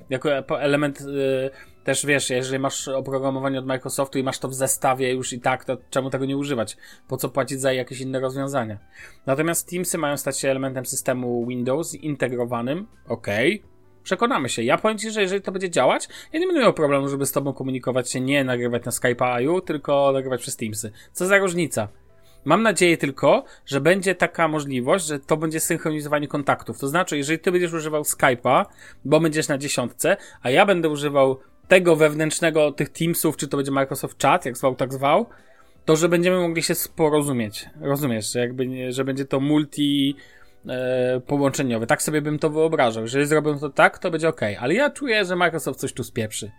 jako element y, też wiesz, jeżeli masz oprogramowanie od Microsoftu i masz to w zestawie już i tak, to czemu tego nie używać? Po co płacić za jakieś inne rozwiązania? Natomiast Teamsy mają stać się elementem systemu Windows integrowanym. Okej. Okay. Przekonamy się. Ja powiem Ci, że jeżeli to będzie działać, ja nie będę miał problemu, żeby z Tobą komunikować się, nie nagrywać na Skype'a tylko nagrywać przez Teamsy. Co za różnica? Mam nadzieję tylko, że będzie taka możliwość, że to będzie synchronizowanie kontaktów. To znaczy, jeżeli ty będziesz używał Skype'a, bo będziesz na dziesiątce, a ja będę używał tego wewnętrznego tych Teamsów, czy to będzie Microsoft Chat, jak zwał, tak zwał, to że będziemy mogli się porozumieć. Rozumiesz, że jakby, że będzie to multi e, połączeniowe. Tak sobie bym to wyobrażał. Jeżeli zrobią to tak, to będzie ok. Ale ja czuję, że Microsoft coś tu spieprzy.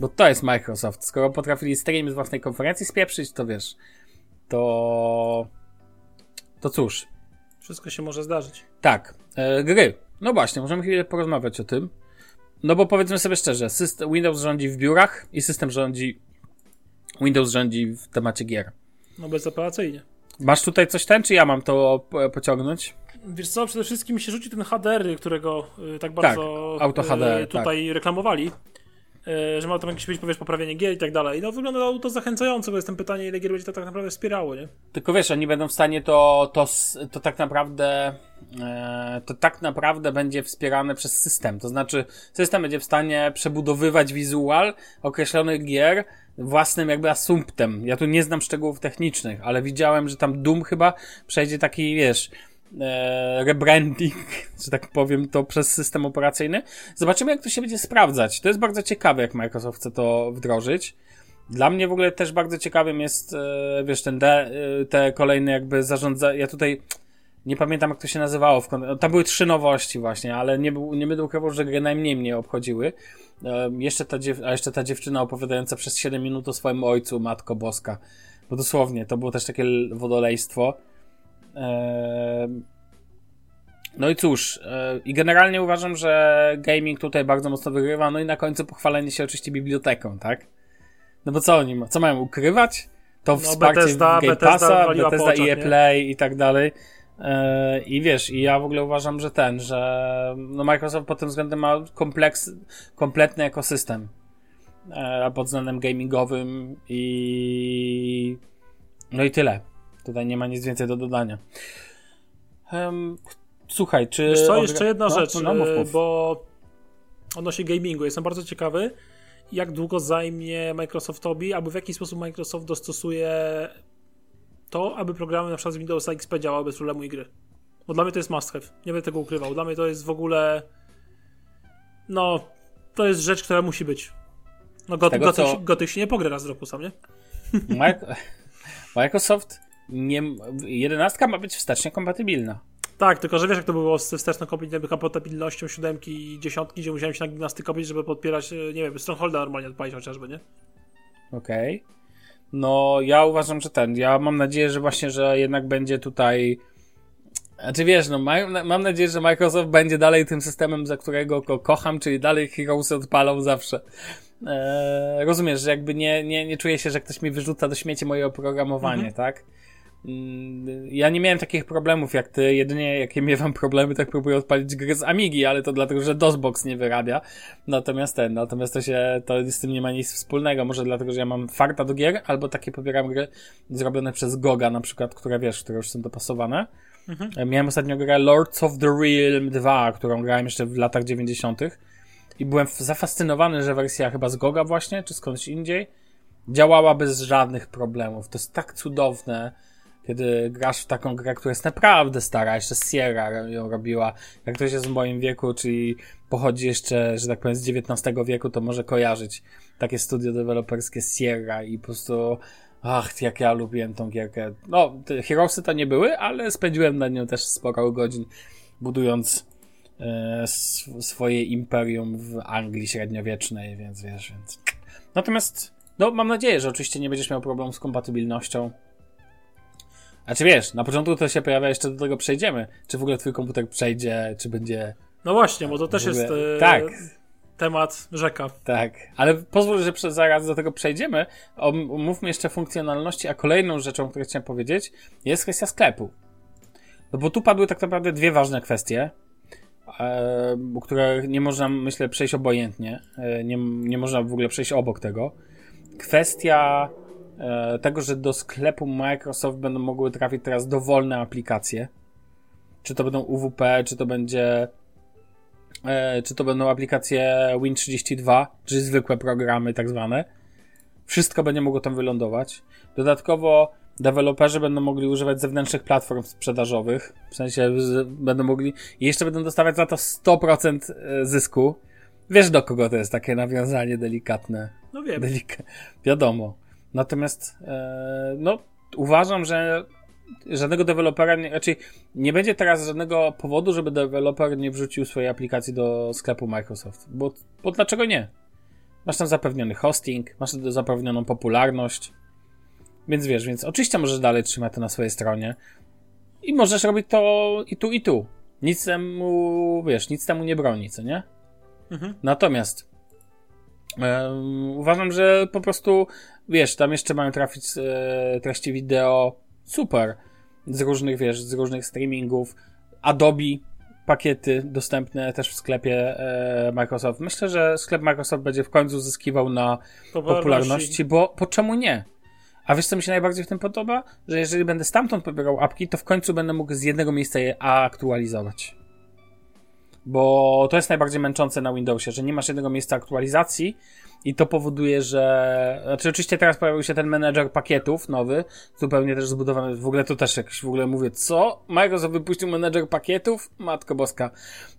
Bo to jest Microsoft. Skoro potrafili stream z własnej konferencji spieprzyć, to wiesz, to... To cóż. Wszystko się może zdarzyć. Tak. E, gry. No właśnie, możemy chwilę porozmawiać o tym. No bo powiedzmy sobie szczerze, system, Windows rządzi w biurach i system rządzi. Windows rządzi w temacie gier. No bezoperacyjnie. Masz tutaj coś ten, czy ja mam to pociągnąć? Wiesz co, przede wszystkim się rzuci ten HDR, którego y, tak bardzo tak, auto HDR, y, tutaj tak. reklamowali. E, że ma tam jakieś być, powiesz, poprawienie gier i tak dalej. No wyglądało to zachęcająco, bo jestem pytanie, ile gier będzie to tak naprawdę wspierało, nie? Tylko wiesz, oni będą w stanie to, to, to tak naprawdę e, to tak naprawdę będzie wspierane przez system. To znaczy, system będzie w stanie przebudowywać wizual określonych gier własnym jakby asumptem. Ja tu nie znam szczegółów technicznych, ale widziałem, że tam Doom chyba przejdzie taki, wiesz, rebranding, że tak powiem, to przez system operacyjny. Zobaczymy, jak to się będzie sprawdzać. To jest bardzo ciekawe, jak Microsoft chce to wdrożyć. Dla mnie w ogóle też bardzo ciekawym jest, e, wiesz, ten de, e, te kolejne jakby zarządza... Ja tutaj nie pamiętam, jak to się nazywało. W kon... Tam były trzy nowości właśnie, ale nie, był, nie będę ukrywał, że gry najmniej mnie obchodziły. E, jeszcze ta dziew... A jeszcze ta dziewczyna opowiadająca przez 7 minut o swoim ojcu, Matko Boska. Bo dosłownie, to było też takie wodolejstwo. No i cóż, i generalnie uważam, że gaming tutaj bardzo mocno wygrywa, no i na końcu pochwalenie się oczywiście biblioteką, tak? No bo co oni, co mają ukrywać? To no, wsparcie Bethesda, Game Passa, Bethesda, Bethesda EA Play i tak dalej. E, I wiesz, i ja w ogóle uważam, że ten, że no Microsoft pod tym względem ma kompleks, kompletny ekosystem e, pod względem gamingowym i no i tyle. Tutaj nie ma nic więcej do dodania. Um, słuchaj, czy... Wiesz co, jeszcze jedna no, rzecz, no, mów, e, mów. bo odnośnie gamingu, jestem bardzo ciekawy, jak długo zajmie Microsoftowi, albo w jaki sposób Microsoft dostosuje to, aby programy na przykład z Windowsa XP działały bez problemu i gry. Bo dla mnie to jest must have. Nie będę tego ukrywał. Dla mnie to jest w ogóle. No, to jest rzecz, która musi być. No, goty, tego, goty, co- goty się nie pogra raz w roku sam, nie? Mic- Microsoft nie, 11 ma być wstecznie kompatybilna. Tak, tylko że wiesz, jak to było z wsteczną kompatybilnością siódemki i dziesiątki, gdzie musiałem się na gimnastykować, żeby podpierać, e, nie wiem, Strongholda normalnie odpalić chociażby, nie? Okej. No, ja uważam, że ten. Ja mam nadzieję, że właśnie, że jednak będzie tutaj. Znaczy wiesz, no, ma, mam nadzieję, że Microsoft będzie dalej tym systemem, za którego go kocham, czyli dalej Heroesy odpalą zawsze. Eee, rozumiesz, że jakby nie, nie, nie czuję się, że ktoś mi wyrzuca do śmieci moje oprogramowanie, Mhm. tak? Mm, Ja nie miałem takich problemów jak ty, jedynie jakie miewam problemy, tak próbuję odpalić grę z Amigi, ale to dlatego, że DOSBox nie wyrabia. Natomiast ten, natomiast to się, to z tym nie ma nic wspólnego, może dlatego, że ja mam farta do gier, albo takie pobieram gry zrobione przez Goga na przykład, które wiesz, które już są dopasowane. E, Miałem ostatnio grę Lords of the Realm 2, którą grałem jeszcze w latach 90. i byłem zafascynowany, że wersja chyba z Goga właśnie, czy skądś indziej, działała bez żadnych problemów. To jest tak cudowne, kiedy grasz w taką grę, która jest naprawdę stara, jeszcze Sierra ją robiła. Jak ktoś jest w moim wieku, czyli pochodzi jeszcze, że tak powiem, z XIX wieku, to może kojarzyć takie studio deweloperskie Sierra i po prostu ach, jak ja lubiłem tą gierkę. No, Heroesy to nie były, ale spędziłem na nią też sporo godzin, budując e, sw- swoje imperium w Anglii średniowiecznej, więc wiesz, więc... Natomiast, no, mam nadzieję, że oczywiście nie będziesz miał problemu z kompatybilnością. A czy wiesz, na początku to się pojawia, jeszcze do tego przejdziemy. Czy w ogóle twój komputer przejdzie, czy będzie. No właśnie, bo to też ogóle- jest e, Tak, temat rzeka. tak. Ale pozwól, że zaraz do tego przejdziemy. Omówmy jeszcze funkcjonalności, a kolejną rzeczą, którą chciałem powiedzieć, jest kwestia sklepu. No bo tu padły tak naprawdę dwie ważne kwestie, e, które nie można, myślę, przejść obojętnie. E, nie, nie można w ogóle przejść obok tego. Kwestia tego, że do sklepu Microsoft będą mogły trafić teraz dowolne aplikacje. Czy to będą UWP, czy to będzie e, czy to będą aplikacje Win32, czy zwykłe programy tak zwane. Wszystko będzie mogło tam wylądować. Dodatkowo deweloperzy będą mogli używać zewnętrznych platform sprzedażowych, w sensie będą mogli i jeszcze będą dostawać za to 100% zysku. Wiesz do kogo to jest takie nawiązanie delikatne. No wiem. Delika- wiadomo. Natomiast e, no, uważam, że żadnego dewelopera, nie, raczej nie będzie teraz żadnego powodu, żeby deweloper nie wrzucił swojej aplikacji do sklepu Microsoft. Bo, bo dlaczego nie? Masz tam zapewniony hosting, masz zapewnioną popularność. Więc wiesz, więc oczywiście możesz dalej trzymać to na swojej stronie. I możesz robić to i tu, i tu. Nic temu, wiesz, nic temu nie broni, co nie? Mhm. Natomiast em, uważam, że po prostu, wiesz, tam jeszcze mają trafić e, treści wideo super z różnych, wiesz, z różnych streamingów. Adobe pakiety dostępne też w sklepie e, Microsoft. Myślę, że sklep Microsoft będzie w końcu zyskiwał na popularności, bo po czemu nie? A wiesz, co mi się najbardziej w tym podoba? Że jeżeli będę stamtąd pobierał apki, to w końcu będę mógł z jednego miejsca je aktualizować. Bo to jest najbardziej męczące na Windowsie, że nie masz jednego miejsca aktualizacji i to powoduje, że. Znaczy, oczywiście teraz pojawił się ten menedżer pakietów nowy, zupełnie też zbudowany. W ogóle to też jakiś w ogóle mówię, co? Microsoft wypuścił menedżer pakietów? Matko Boska.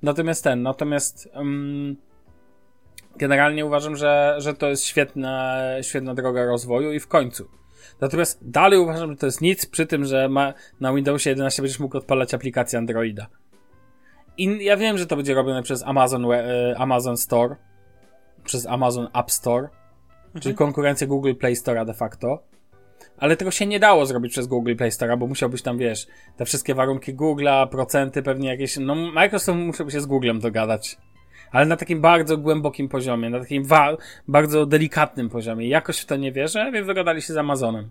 Natomiast ten, natomiast. Um, generalnie uważam, że, że to jest świetna, świetna droga rozwoju i w końcu. Natomiast dalej uważam, że to jest nic przy tym, że ma, na Windowsie 11 będziesz mógł odpalać aplikację Androida. I ja wiem, że to będzie robione przez Amazon, e, Amazon Store, przez Amazon App Store, czyli konkurencję Google Play Store'a de facto. Ale tego się nie dało zrobić przez Google Play Store'a, bo musiałbyś tam, wiesz, te wszystkie warunki Google'a, procenty pewnie jakieś, no Microsoft musiałby się z Googlem dogadać. Ale na takim bardzo głębokim poziomie, na takim bardzo delikatnym poziomie. Jakoś w to nie wierzę, więc dogadali się z Amazonem.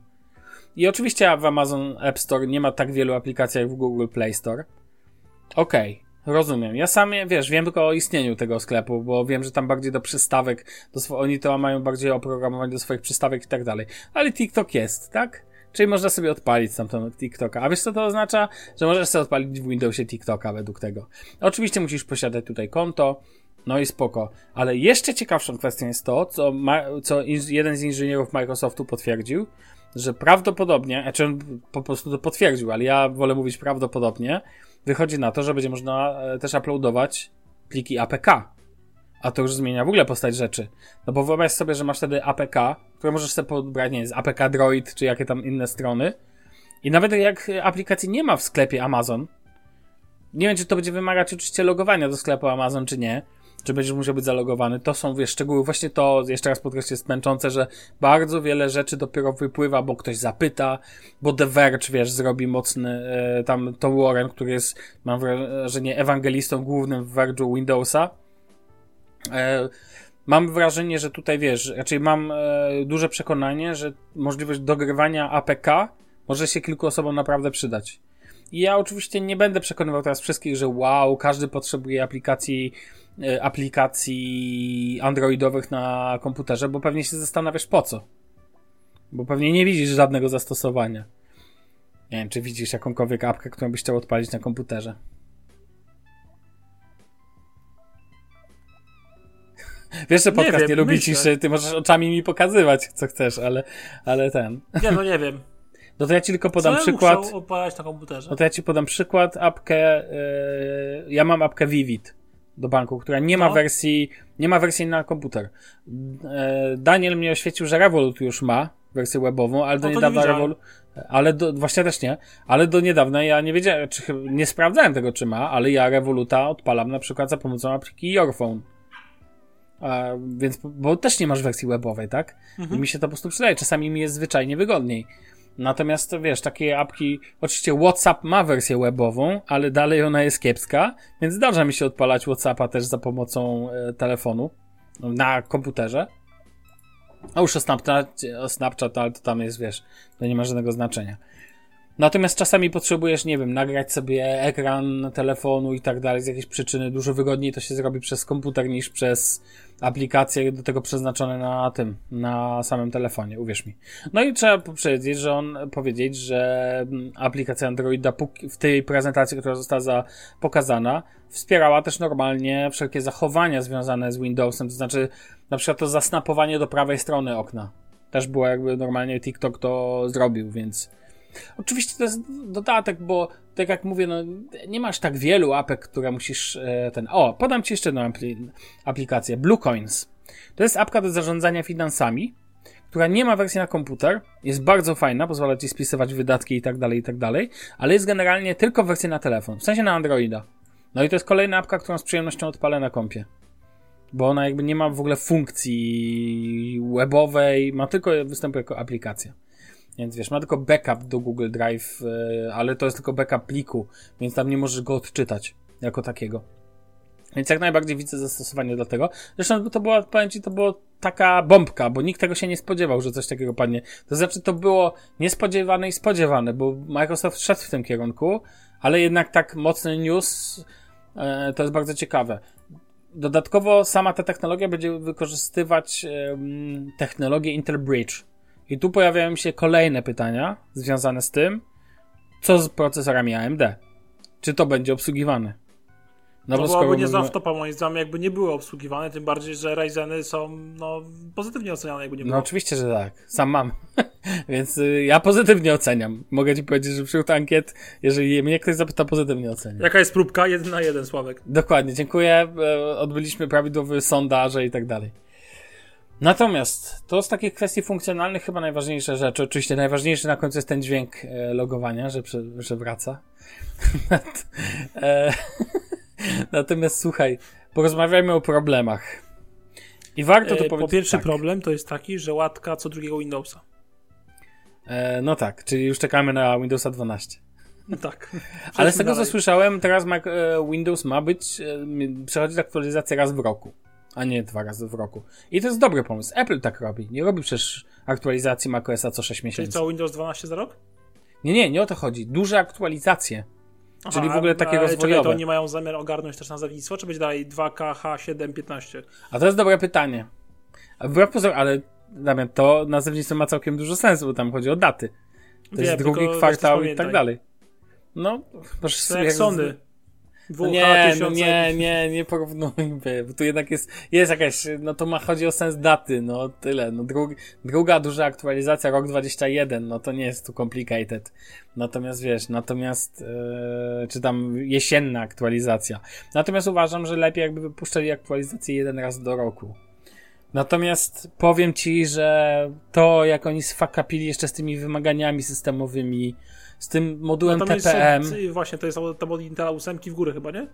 I oczywiście w Amazon App Store nie ma tak wielu aplikacji jak w Google Play Store. Okej, okay, rozumiem. Ja sam, wiesz, wiem tylko o istnieniu tego sklepu, bo wiem, że tam bardziej do przystawek, do oni to mają bardziej oprogramowanie do swoich przystawek i tak dalej. Ale TikTok jest, tak? Czyli można sobie odpalić tamtą TikToka. A wiesz co to oznacza? Że możesz sobie odpalić w Windowsie TikToka według tego. Oczywiście musisz posiadać tutaj konto, no i spoko. Ale jeszcze ciekawszą kwestią jest to, co, ma, co jeden z inżynierów Microsoftu potwierdził, że prawdopodobnie, znaczy on po prostu to potwierdził, ale ja wolę mówić prawdopodobnie, wychodzi na to, że będzie można e, też uploadować pliki APK. A to już zmienia w ogóle postać rzeczy. No bo wyobraź sobie, że masz wtedy APK, które możesz sobie pobrać, nie z APK Droid, czy jakie tam inne strony. I nawet jak aplikacji nie ma w sklepie Amazon, nie wiem, czy to będzie wymagać oczywiście logowania do sklepu Amazon, czy nie, czy będziesz musiał być zalogowany. To są, wiesz, szczegóły. Właśnie to, jeszcze raz podkreślę, jest męczące, że bardzo wiele rzeczy dopiero wypływa, bo ktoś zapyta, bo The Verge, wiesz, zrobi mocny, e, tam Tom Warren, który jest, mam wrażenie, ewangelistą głównym w Verge'u Windowsa. E, mam wrażenie, że tutaj, wiesz, raczej mam e, duże przekonanie, że możliwość dogrywania APK może się kilku osobom naprawdę przydać. Ja oczywiście nie będę przekonywał teraz wszystkich, że wow, każdy potrzebuje aplikacji E, aplikacji androidowych na komputerze, bo pewnie się zastanawiasz po co. Bo pewnie nie widzisz żadnego zastosowania. Nie wiem, czy widzisz jakąkolwiek apkę, którą byś chciał odpalić na komputerze. Wiesz, że podcast nie, wiem, nie lubi ciszy, ty możesz oczami mi pokazywać, co chcesz, ale, ale ten. Nie, no nie wiem. No to ja ci tylko podam co przykład. Odpalać na komputerze? No to ja ci podam przykład, apkę, yy, ja mam apkę Vivid do banku, która nie ma no. wersji, nie ma wersji na komputer. E, Daniel mnie oświecił, że Revolut już ma wersję webową, ale do no niedawna Revolut, ale do, właśnie też nie, ale do niedawna ja nie wiedziałem, czy nie sprawdzałem tego, czy ma, ale ja Revoluta odpalam na przykład za pomocą aplikacji Yourphone. A, więc, bo też nie masz wersji webowej, tak? Mhm. I mi się to po prostu przydaje. Czasami mi jest zwyczajnie wygodniej. Natomiast wiesz, takie apki, oczywiście WhatsApp ma wersję webową, ale dalej ona jest kiepska, więc zdarza mi się odpalać WhatsAppa też za pomocą e, telefonu na komputerze. A już o Snapchat, o Snapchat, ale to tam jest, wiesz, to nie ma żadnego znaczenia. Natomiast czasami potrzebujesz, nie wiem, nagrać sobie ekran telefonu i tak dalej z jakiejś przyczyny. Dużo wygodniej to się zrobi przez komputer niż przez aplikacje do tego przeznaczone na tym, na samym telefonie, uwierz mi. No i trzeba powiedzieć, że on powiedzieć, że mm, aplikacja Androida w tej prezentacji, która została za, pokazana, wspierała też normalnie wszelkie zachowania związane z Windowsem, to znaczy na przykład to zasnapowanie do prawej strony okna. Też było jakby normalnie TikTok to zrobił, więc Oczywiście to jest dodatek, bo tak jak mówię, no, nie masz tak wielu apek, które musisz e, ten. O, podam ci jeszcze jedną aplikację. Bluecoins. To jest apka do zarządzania finansami, która nie ma wersji na komputer. Jest bardzo fajna, pozwala ci spisywać wydatki i tak dalej, i tak dalej, ale jest generalnie tylko wersja na telefon, w sensie na Androida. No i to jest kolejna apka, którą z przyjemnością odpalę na kompie. Bo ona jakby nie ma w ogóle funkcji webowej, ma tylko występuje jako aplikacja. Więc wiesz, ma tylko backup do Google Drive, e, ale to jest tylko backup pliku, więc tam nie możesz go odczytać jako takiego. Więc jak najbardziej widzę zastosowanie do tego. Zresztą to była, powiem ci, to była taka bombka, bo nikt tego się nie spodziewał, że coś takiego padnie. To znaczy, to było niespodziewane i spodziewane, bo Microsoft szedł w tym kierunku, ale jednak tak mocny news e, to jest bardzo ciekawe. Dodatkowo sama ta technologia będzie wykorzystywać technologię Interbridge. I tu pojawiają się kolejne pytania związane z tym, co z procesorami AMD. Czy to będzie obsługiwane? No to bo byłaby niezła mówimy... wtopa moim zdaniem, jakby nie były obsługiwane, tym bardziej, że Ryzeny są no, pozytywnie oceniane, jakby nie no było. No oczywiście, że tak. Sam mam. Więc y, ja pozytywnie oceniam. Mogę ci powiedzieć, że wśród ankiet, jeżeli mnie ktoś zapyta, pozytywnie oceniam. Jaka jest próbka? Jeden na jeden, Sławek. Dokładnie, dziękuję. E, odbyliśmy prawidłowy sondaże i tak dalej. Natomiast to z takich kwestii funkcjonalnych chyba najważniejsze rzeczy. Oczywiście najważniejszy na końcu jest ten dźwięk e, logowania, że, że wraca. E, natomiast słuchaj, porozmawiajmy o problemach. I warto to e, powiedzieć. Po pierwszy tak. problem to jest taki, że łatka co drugiego Windowsa. E, no tak, czyli już czekamy na Windowsa 12. No tak. Ale z tego dalej. co słyszałem, teraz e, Windows ma być, przechodzić aktualizację raz w roku. A nie dwa razy w roku. I to jest dobry pomysł. Apple tak robi. Nie robi przecież aktualizacji macOSa co 6 Czyli miesięcy. co, Windows 12 za rok? Nie, nie, nie o to chodzi. Duże aktualizacje. Aha, Czyli w ogóle takie ale Czekaj, rozwojowe. to oni mają zamiar ogarnąć też nazewnictwo, czy będzie dalej 2K, H7, 15? A to jest dobre pytanie. A Wbrew pozorom, ale Damian, to nazewnictwo ma całkiem dużo sensu, bo tam chodzi o daty. To Wiem, jest drugi kwartał i tak dalej. No, proszę sobie jak Sony. No 2K, nie, 1000. no nie, nie, nie porównujmy, bo tu jednak jest, jest jakaś, no to ma, chodzi o sens daty, no tyle, no drugi, druga duża aktualizacja, rok 21, no to nie jest tu complicated. Natomiast wiesz, natomiast, e, czy tam jesienna aktualizacja. Natomiast uważam, że lepiej jakby wypuszczali aktualizację jeden raz do roku. Natomiast powiem ci, że to jak oni sfakapili jeszcze z tymi wymaganiami systemowymi, z tym modułem No jest, TPM. są- właśnie, to jest tam od Intela 8 w górę chyba, nie?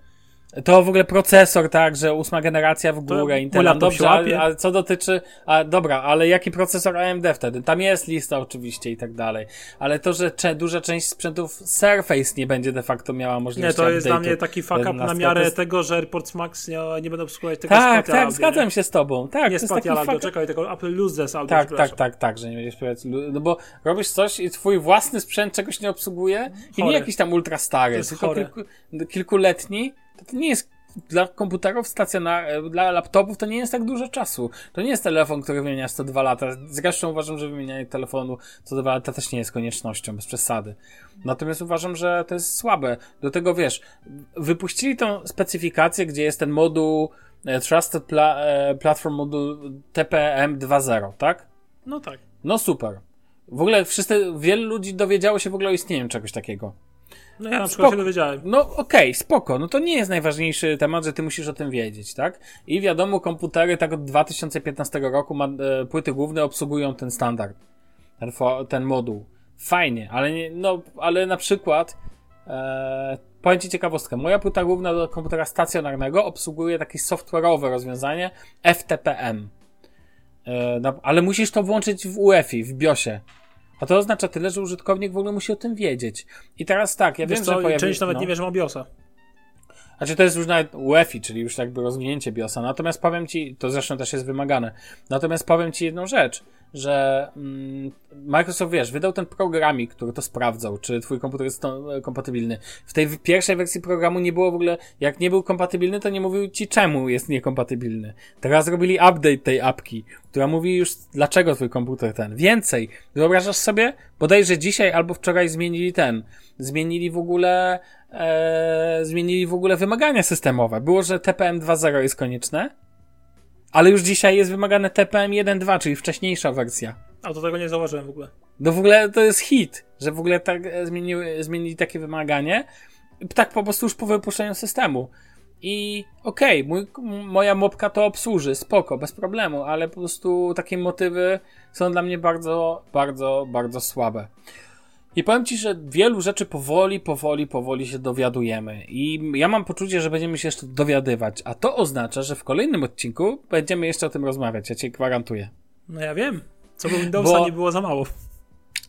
To w ogóle procesor, tak, że ósma generacja w górę, Intel. Dobrze, ale, ale co dotyczy, a dobra, ale jaki procesor AMD wtedy? Tam jest lista oczywiście i tak dalej, ale to, że cze, duża część sprzętów Surface nie będzie de facto miała Nie, możliwości to jest dla mnie taki fuck up 11, na miarę tego, że AirPods Max nie, nie będą obsługiwać tego Tak, tak, Audio, zgadzam nie? się z tobą, tak, Nie Spatial Audio, fuck czekaj, tego Apple Lossless Audio, tak, tak, tak, tak, że nie będziesz powiedz, no bo robisz coś i twój własny sprzęt czegoś nie obsługuje i nie jakiś tam ultra stary, tylko kilku, kilkuletni, to, nie jest dla komputerów stacjonarnych, dla laptopów to nie jest tak dużo czasu. To nie jest telefon, który wymieniasz co dwa lata. Zresztą uważam, że wymienianie telefonu co dwa lata też nie jest koniecznością, bez przesady. Natomiast uważam, że to jest słabe. Do tego wiesz, wypuścili tą specyfikację, gdzie jest ten moduł e, Trusted Pla e, Platform Moduł TPM 2.0, tak? No tak. No super. W ogóle wszyscy, wielu ludzi dowiedziało się w ogóle o istnieniu czegoś takiego. No ja na przykład Spoko. się dowiedziałem. No okej, spoko. No to nie jest najważniejszy temat, że ty musisz o tym wiedzieć, tak? I wiadomo, komputery tak od 2015 roku ma, e, płyty główne obsługują ten standard. Ten, ten moduł. Fajnie, ale nie, no, ale na przykład e, powiem ci ciekawostkę. Moja płyta główna do komputera stacjonarnego obsługuje takie software'owe rozwiązanie FTPM. E, na, ale musisz to włączyć w UEFI, w BIOSie. A to oznacza tyle, że użytkownik w ogóle musi o tym wiedzieć. I teraz tak, ja Wiesz wiem, co, że pojawi... część nawet no. nie wie, że ma BIOSa. Znaczy to jest już nawet UEFI, czyli już jakby rozwinięcie BIOSa. Natomiast powiem ci, to zresztą też jest wymagane. Natomiast powiem ci jedną rzecz, że mm, Microsoft, wiesz, wydał ten programik, który to sprawdzał, czy twój komputer jest e, kompatybilny. W tej pierwszej wersji programu nie było w ogóle, jak nie był kompatybilny, to nie mówił ci czemu jest niekompatybilny. Teraz zrobili update tej apki, która mówi już dlaczego twój komputer ten. Więcej, wyobrażasz sobie? Bodajże dzisiaj albo wczoraj zmienili ten, zmienili w ogóle e, zmienili w ogóle wymagania systemowe. Było, że TPM 2.0 jest konieczne, ale już dzisiaj jest wymagane TPM 1.2, czyli wcześniejsza wersja. A to tego nie zauważyłem w ogóle. No w ogóle to jest hit, że w ogóle tak e, zmieniły, zmienili takie wymaganie, tak po prostu już po wypuszczeniu systemu. I okej, mój, m- moja mopka to obsłuży, spoko, bez problemu, ale po prostu takie motywy są dla mnie bardzo, bardzo, bardzo słabe. I powiem Ci, że wielu rzeczy powoli, powoli, powoli się dowiadujemy. I ja mam poczucie, że będziemy się jeszcze dowiadywać. A to oznacza, że w kolejnym odcinku będziemy jeszcze o tym rozmawiać. Ja Ci gwarantuję. No ja wiem. Co do Windowsa Bo- nie było za mało.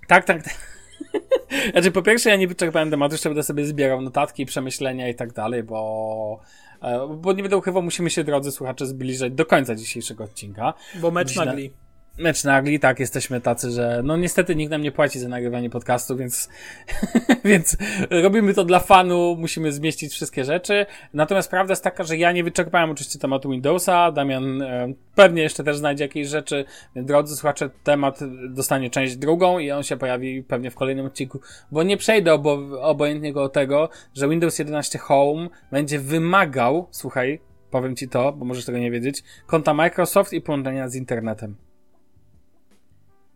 Tak, tak. tak. Znaczy, po pierwsze, ja nie wyczerpałem tematu, jeszcze będę sobie zbierał notatki, przemyślenia i tak dalej, bo. e, Bo nie będę ukrywał, musimy się, drodzy słuchacze, zbliżać do końca dzisiejszego odcinka. Bo mecz Źle. nagli. Mecz nagli, tak, jesteśmy tacy, że no niestety nikt nam nie płaci za nagrywanie podcastu, więc, więc robimy to dla fanu, musimy zmieścić wszystkie rzeczy. Natomiast prawda jest taka, że ja nie wyczerpałem oczywiście tematu Windowsa, Damian e, pewnie jeszcze też znajdzie jakieś rzeczy, drodzy słuchacze, temat dostanie część drugą i on się pojawi pewnie w kolejnym odcinku, bo nie przejdę obo, obojętnie go tego, że Windows 11 Home będzie wymagał, słuchaj, powiem ci to, bo możesz tego nie wiedzieć, konta Microsoft i połączenia z internetem.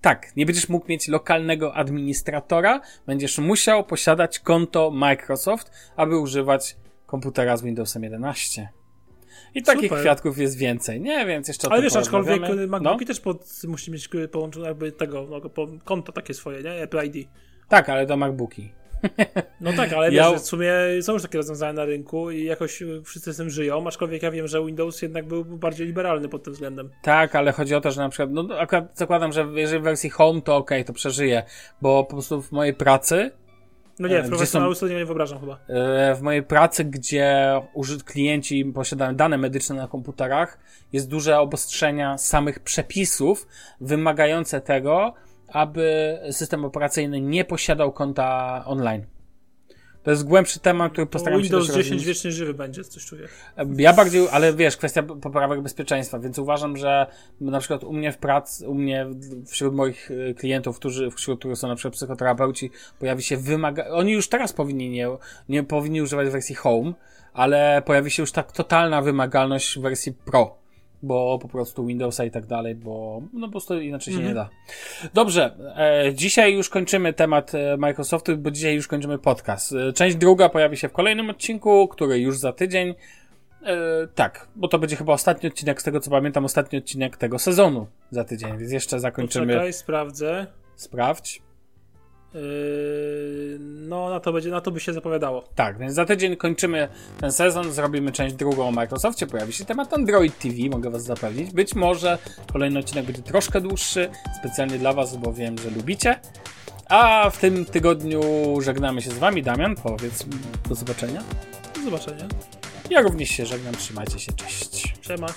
Tak, nie będziesz mógł mieć lokalnego administratora, będziesz musiał posiadać konto Microsoft, aby używać komputera z Windowsem 11. I takich Super. kwiatków jest więcej. Nie, więc jeszcze Ale wiesz, aczkolwiek porozmawiamy. MacBooki też pod, musi mieć połączone jakby tego, no, konto takie swoje, nie? Apple ID. Tak, ale to MacBooki. No tak, ale Ja- wiesz, w sumie są już takie rozwiązania na rynku i jakoś y, wszyscy z tym żyją, aczkolwiek ja wiem, że Windows jednak był bardziej liberalny pod tym względem. Tak, ale chodzi o to, że na przykład, no akurat zakładam, że jeżeli w wersji Home to ok, to przeżyje, bo po prostu w mojej pracy No nie, E, są- studia nie wyobrażam chyba. E, w mojej pracy, gdzie użyt klienci posiadają dane medyczne na komputerach, jest duże obostrzenia samych przepisów wymagające tego, aby system operacyjny nie posiadał konta online. To jest głębszy temat, który postaram się Windows też 10 rozwinąć. wiecznie żywy będzie, coś czuję. Ja bardziej, ale wiesz, kwestia poprawek bezpieczeństwa, więc uważam, że na przykład u mnie w pracy, u mnie wśród moich y, klientów, którzy, wśród których są na przykład psychoterapeuci, pojawi się wymaga... Oni już teraz powinni nie, nie powinni używać wersji Home, ale pojawi się już tak totalna wymagalność w wersji Pro, bo po prostu Windowsa i tak dalej, bo no po prostu inaczej się nie da. Dobrze, e, dzisiaj już kończymy temat e, Microsoftu, bo dzisiaj już kończymy podcast. E, część druga pojawi się w kolejnym odcinku, który już za tydzień. E, tak, bo to będzie chyba ostatni odcinek, z tego co pamiętam, ostatni odcinek tego sezonu za tydzień, więc jeszcze zakończymy. Poczekaj, sprawdzę. Sprawdź. Yy, no, na to, będzie, na to by się zapowiadało. Tak, więc za tydzień kończymy ten sezon, zrobimy część drugą o Microsoftie, pojawi się temat Android TV, mogę was zapewnić. Być może kolejny odcinek będzie troszkę dłuższy, specjalnie dla was, bo wiem, że lubicie. A w tym tygodniu żegnamy się z wami. Damian, powiedz do zobaczenia. Do zobaczenia. Ja również się żegnam, trzymajcie się, cześć. Siema.